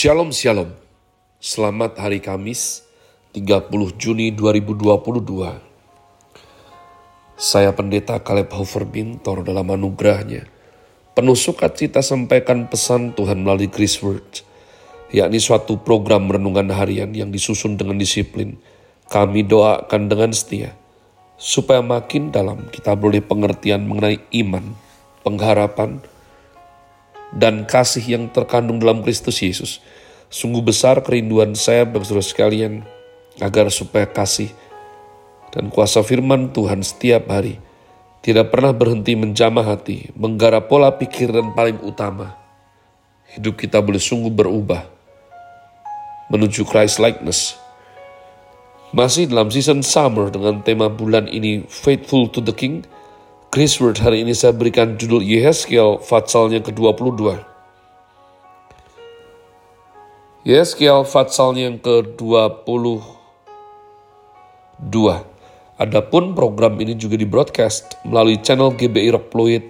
Shalom Shalom. Selamat hari Kamis 30 Juni 2022. Saya Pendeta Kaleb Hofer Bintor dalam anugerahnya. Penuh sukacita sampaikan pesan Tuhan melalui Chris Word, yakni suatu program renungan harian yang disusun dengan disiplin. Kami doakan dengan setia, supaya makin dalam kita boleh pengertian mengenai iman, pengharapan, dan kasih yang terkandung dalam Kristus Yesus. Sungguh besar kerinduan saya bagi saudara sekalian agar supaya kasih dan kuasa firman Tuhan setiap hari tidak pernah berhenti menjamah hati, menggarap pola pikir dan paling utama, hidup kita boleh sungguh berubah menuju Christ likeness. Masih dalam season summer dengan tema bulan ini Faithful to the King, Chris Word hari ini saya berikan judul Yehezkiel Fatsalnya ke-22. Yehezkiel Fatsalnya yang ke-22. Adapun program ini juga di broadcast melalui channel GBI Rock Fluid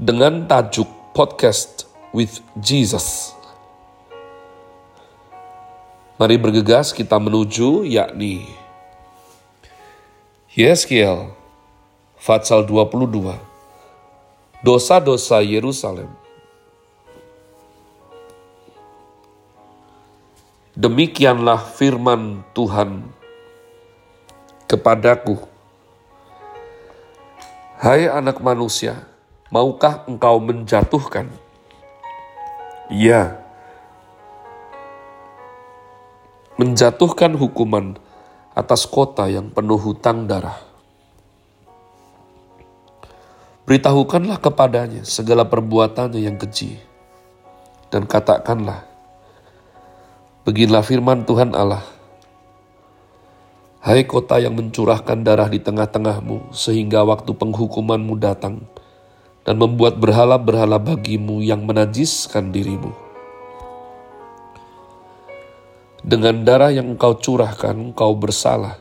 dengan tajuk Podcast with Jesus. Mari bergegas kita menuju yakni Yehezkiel Fatsal 22 Dosa-dosa Yerusalem. Demikianlah firman Tuhan kepadaku. Hai anak manusia, maukah engkau menjatuhkan? Ya, menjatuhkan hukuman atas kota yang penuh hutang darah Beritahukanlah kepadanya segala perbuatannya yang keji. Dan katakanlah, Beginilah firman Tuhan Allah. Hai kota yang mencurahkan darah di tengah-tengahmu, sehingga waktu penghukumanmu datang, dan membuat berhala-berhala bagimu yang menajiskan dirimu. Dengan darah yang engkau curahkan, engkau bersalah,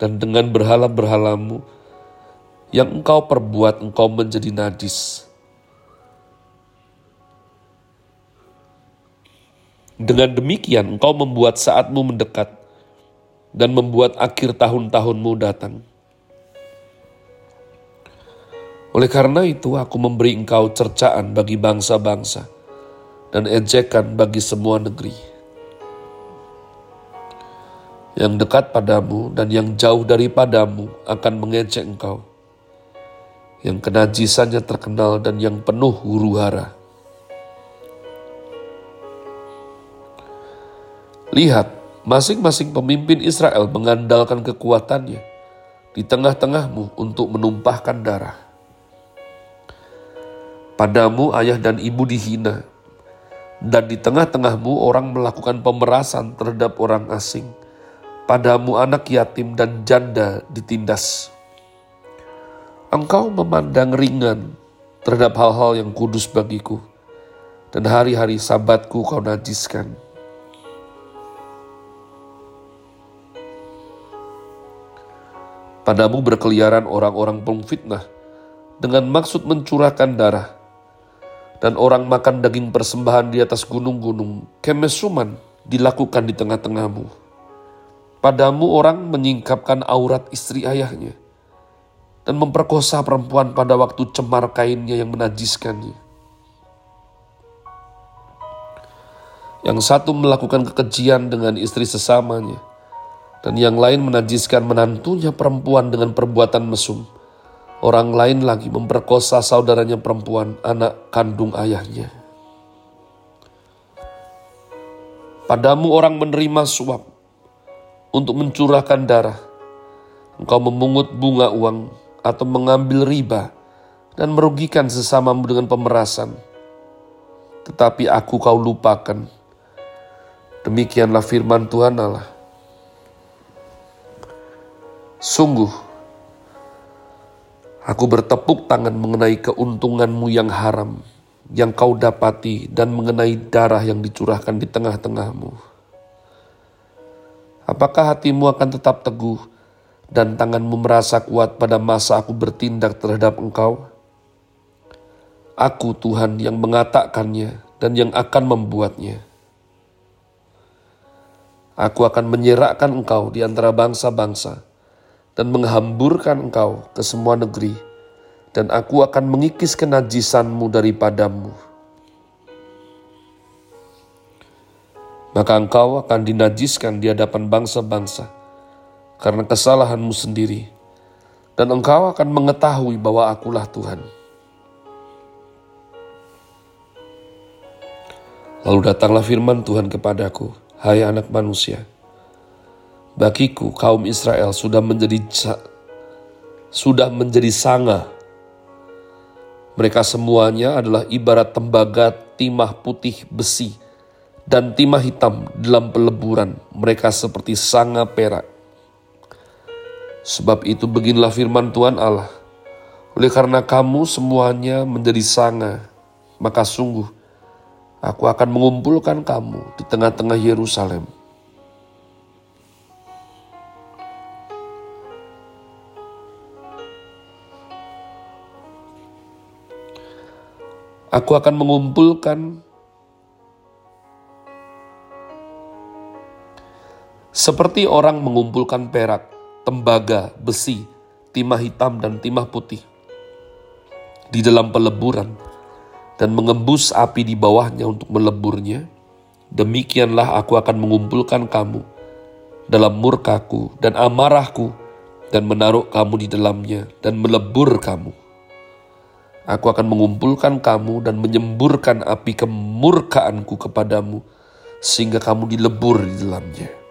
dan dengan berhala-berhalamu, yang engkau perbuat engkau menjadi najis. Dengan demikian engkau membuat saatmu mendekat dan membuat akhir tahun-tahunmu datang. Oleh karena itu aku memberi engkau cercaan bagi bangsa-bangsa dan ejekan bagi semua negeri. Yang dekat padamu dan yang jauh daripadamu akan mengejek engkau yang kenajisannya terkenal dan yang penuh huru hara. Lihat, masing-masing pemimpin Israel mengandalkan kekuatannya di tengah-tengahmu untuk menumpahkan darah. Padamu ayah dan ibu dihina, dan di tengah-tengahmu orang melakukan pemerasan terhadap orang asing. Padamu anak yatim dan janda ditindas engkau memandang ringan terhadap hal-hal yang kudus bagiku, dan hari-hari sabatku kau najiskan. Padamu berkeliaran orang-orang pengfitnah dengan maksud mencurahkan darah, dan orang makan daging persembahan di atas gunung-gunung, kemesuman dilakukan di tengah-tengahmu. Padamu orang menyingkapkan aurat istri ayahnya, dan memperkosa perempuan pada waktu cemar kainnya yang menajiskannya. Yang satu melakukan kekejian dengan istri sesamanya, dan yang lain menajiskan menantunya perempuan dengan perbuatan mesum. Orang lain lagi memperkosa saudaranya perempuan, anak kandung ayahnya. Padamu orang menerima suap untuk mencurahkan darah. Engkau memungut bunga uang atau mengambil riba dan merugikan sesamamu dengan pemerasan. Tetapi aku kau lupakan. Demikianlah firman Tuhan Allah. Sungguh, aku bertepuk tangan mengenai keuntunganmu yang haram, yang kau dapati dan mengenai darah yang dicurahkan di tengah-tengahmu. Apakah hatimu akan tetap teguh dan tanganmu merasa kuat pada masa aku bertindak terhadap engkau? Aku Tuhan yang mengatakannya dan yang akan membuatnya. Aku akan menyerahkan engkau di antara bangsa-bangsa dan menghamburkan engkau ke semua negeri, dan aku akan mengikis kenajisanmu daripadamu. Maka engkau akan dinajiskan di hadapan bangsa-bangsa karena kesalahanmu sendiri, dan engkau akan mengetahui bahwa akulah Tuhan. Lalu datanglah firman Tuhan kepadaku, Hai anak manusia, bagiku kaum Israel sudah menjadi sudah menjadi sanga. Mereka semuanya adalah ibarat tembaga timah putih besi dan timah hitam dalam peleburan. Mereka seperti sanga perak. Sebab itu beginilah firman Tuhan Allah. Oleh karena kamu semuanya menjadi sanga, maka sungguh Aku akan mengumpulkan kamu di tengah-tengah Yerusalem. Aku akan mengumpulkan seperti orang mengumpulkan perak, tembaga, besi, timah hitam, dan timah putih di dalam peleburan dan mengembus api di bawahnya untuk meleburnya, demikianlah aku akan mengumpulkan kamu dalam murkaku dan amarahku dan menaruh kamu di dalamnya dan melebur kamu. Aku akan mengumpulkan kamu dan menyemburkan api kemurkaanku kepadamu sehingga kamu dilebur di dalamnya.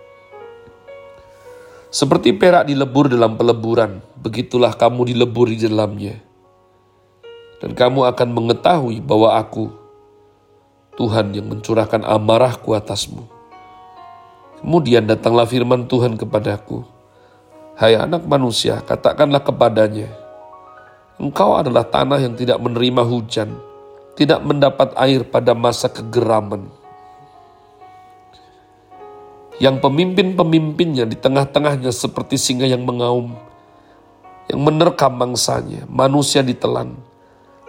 Seperti perak dilebur dalam peleburan, begitulah kamu dilebur di dalamnya dan kamu akan mengetahui bahwa aku, Tuhan yang mencurahkan amarahku atasmu. Kemudian datanglah firman Tuhan kepadaku, Hai anak manusia, katakanlah kepadanya, Engkau adalah tanah yang tidak menerima hujan, tidak mendapat air pada masa kegeraman. Yang pemimpin-pemimpinnya di tengah-tengahnya seperti singa yang mengaum, yang menerkam mangsanya, manusia ditelan,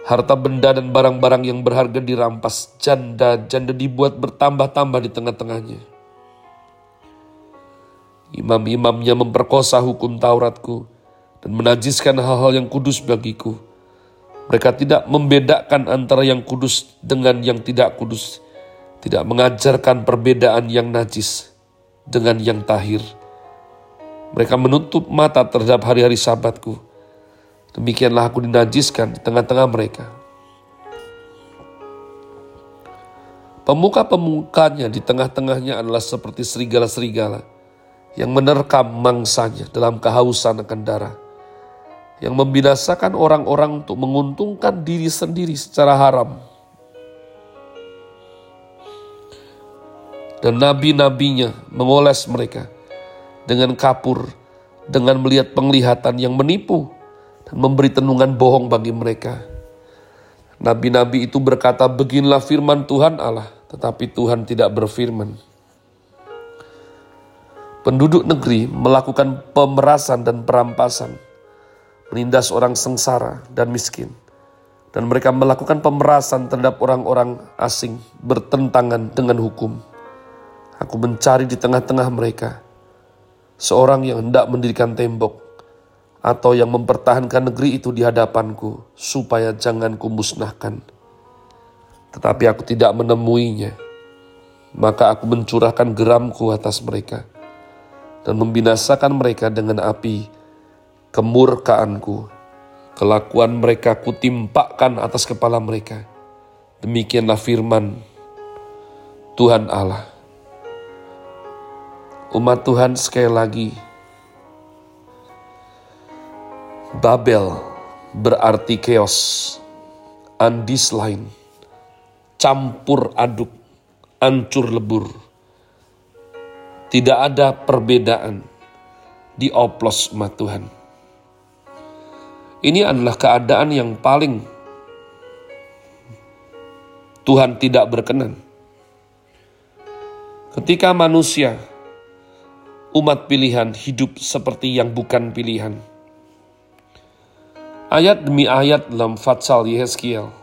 Harta benda dan barang-barang yang berharga dirampas, janda-janda dibuat bertambah-tambah di tengah-tengahnya. Imam-imamnya memperkosa hukum Tauratku dan menajiskan hal-hal yang kudus bagiku. Mereka tidak membedakan antara yang kudus dengan yang tidak kudus, tidak mengajarkan perbedaan yang najis dengan yang tahir. Mereka menutup mata terhadap hari-hari sabatku Demikianlah aku dinajiskan di tengah-tengah mereka. Pemuka-pemukanya di tengah-tengahnya adalah seperti serigala-serigala yang menerkam mangsanya dalam kehausan akan darah, yang membinasakan orang-orang untuk menguntungkan diri sendiri secara haram. Dan nabi-nabinya mengoles mereka dengan kapur, dengan melihat penglihatan yang menipu, dan memberi tenungan bohong bagi mereka. Nabi-nabi itu berkata, beginilah firman Tuhan Allah, tetapi Tuhan tidak berfirman. Penduduk negeri melakukan pemerasan dan perampasan, menindas orang sengsara dan miskin, dan mereka melakukan pemerasan terhadap orang-orang asing bertentangan dengan hukum. Aku mencari di tengah-tengah mereka seorang yang hendak mendirikan tembok atau yang mempertahankan negeri itu di hadapanku, supaya jangan kumusnahkan. Tetapi aku tidak menemuinya, maka aku mencurahkan geramku atas mereka, dan membinasakan mereka dengan api kemurkaanku. Kelakuan mereka kutimpakan atas kepala mereka. Demikianlah firman Tuhan Allah. Umat Tuhan sekali lagi Babel berarti chaos, lain, campur aduk, ancur lebur. Tidak ada perbedaan di oplos umat Tuhan. Ini adalah keadaan yang paling Tuhan tidak berkenan. Ketika manusia, umat pilihan hidup seperti yang bukan pilihan Ayat demi ayat dalam Fatsal Yehezkiel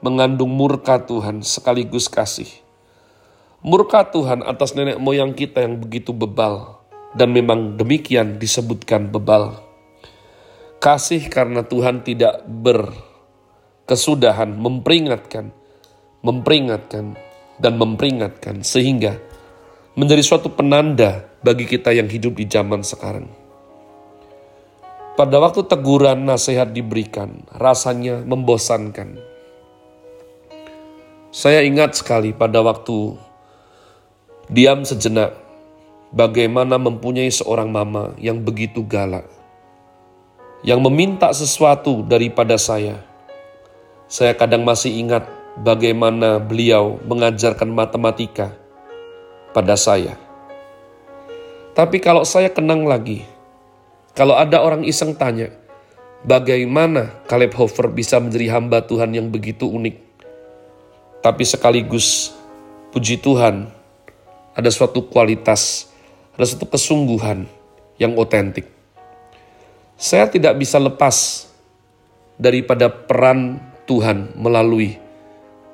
mengandung murka Tuhan sekaligus kasih. Murka Tuhan atas nenek moyang kita yang begitu bebal, dan memang demikian disebutkan bebal. Kasih karena Tuhan tidak berkesudahan memperingatkan, memperingatkan, dan memperingatkan, sehingga menjadi suatu penanda bagi kita yang hidup di zaman sekarang. Pada waktu teguran nasihat diberikan, rasanya membosankan. Saya ingat sekali pada waktu Diam sejenak, bagaimana mempunyai seorang mama yang begitu galak, yang meminta sesuatu daripada saya. Saya kadang masih ingat bagaimana beliau mengajarkan matematika pada saya. Tapi kalau saya kenang lagi, kalau ada orang iseng tanya, bagaimana Caleb Hofer bisa menjadi hamba Tuhan yang begitu unik? Tapi sekaligus, puji Tuhan, ada suatu kualitas, ada suatu kesungguhan yang otentik. Saya tidak bisa lepas daripada peran Tuhan melalui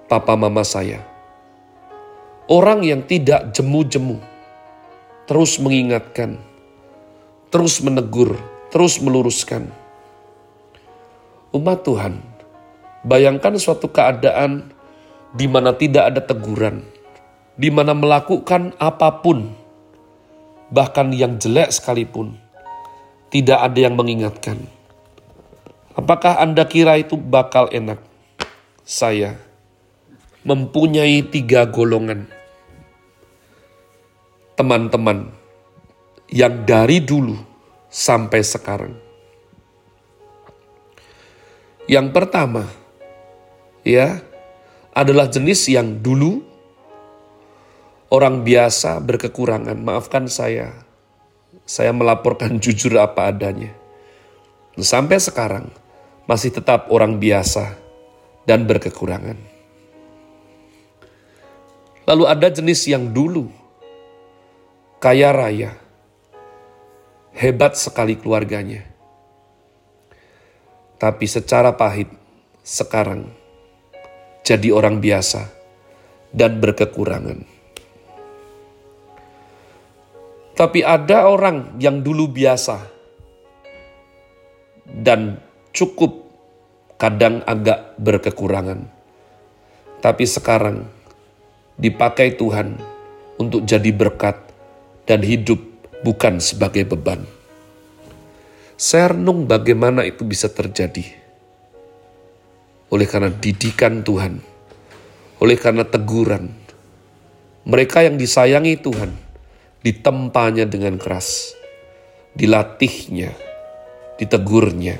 papa mama saya. Orang yang tidak jemu-jemu, terus mengingatkan, terus menegur, terus meluruskan. Umat Tuhan, bayangkan suatu keadaan di mana tidak ada teguran, di mana melakukan apa pun, bahkan yang jelek sekalipun, tidak ada yang mengingatkan. Apakah Anda kira itu bakal enak? Saya mempunyai tiga golongan teman-teman yang dari dulu sampai sekarang. Yang pertama, ya, adalah jenis yang dulu orang biasa berkekurangan. Maafkan saya, saya melaporkan jujur apa adanya. Sampai sekarang masih tetap orang biasa dan berkekurangan. Lalu ada jenis yang dulu kaya raya, hebat sekali keluarganya. Tapi secara pahit sekarang jadi orang biasa dan berkekurangan. Tapi ada orang yang dulu biasa dan cukup kadang agak berkekurangan. Tapi sekarang dipakai Tuhan untuk jadi berkat dan hidup bukan sebagai beban. Saya renung bagaimana itu bisa terjadi. Oleh karena didikan Tuhan, oleh karena teguran, mereka yang disayangi Tuhan, ditempanya dengan keras, dilatihnya, ditegurnya,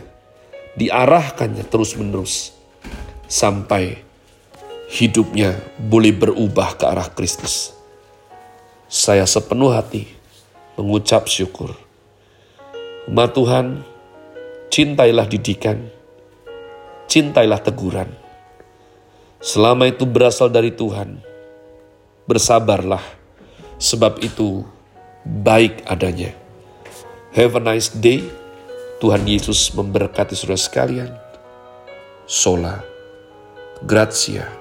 diarahkannya terus-menerus sampai hidupnya boleh berubah ke arah Kristus. Saya sepenuh hati mengucap syukur. Umat Tuhan, cintailah didikan, cintailah teguran. Selama itu berasal dari Tuhan, bersabarlah sebab itu baik adanya. Have a nice day. Tuhan Yesus memberkati saudara sekalian. Sola. Grazie.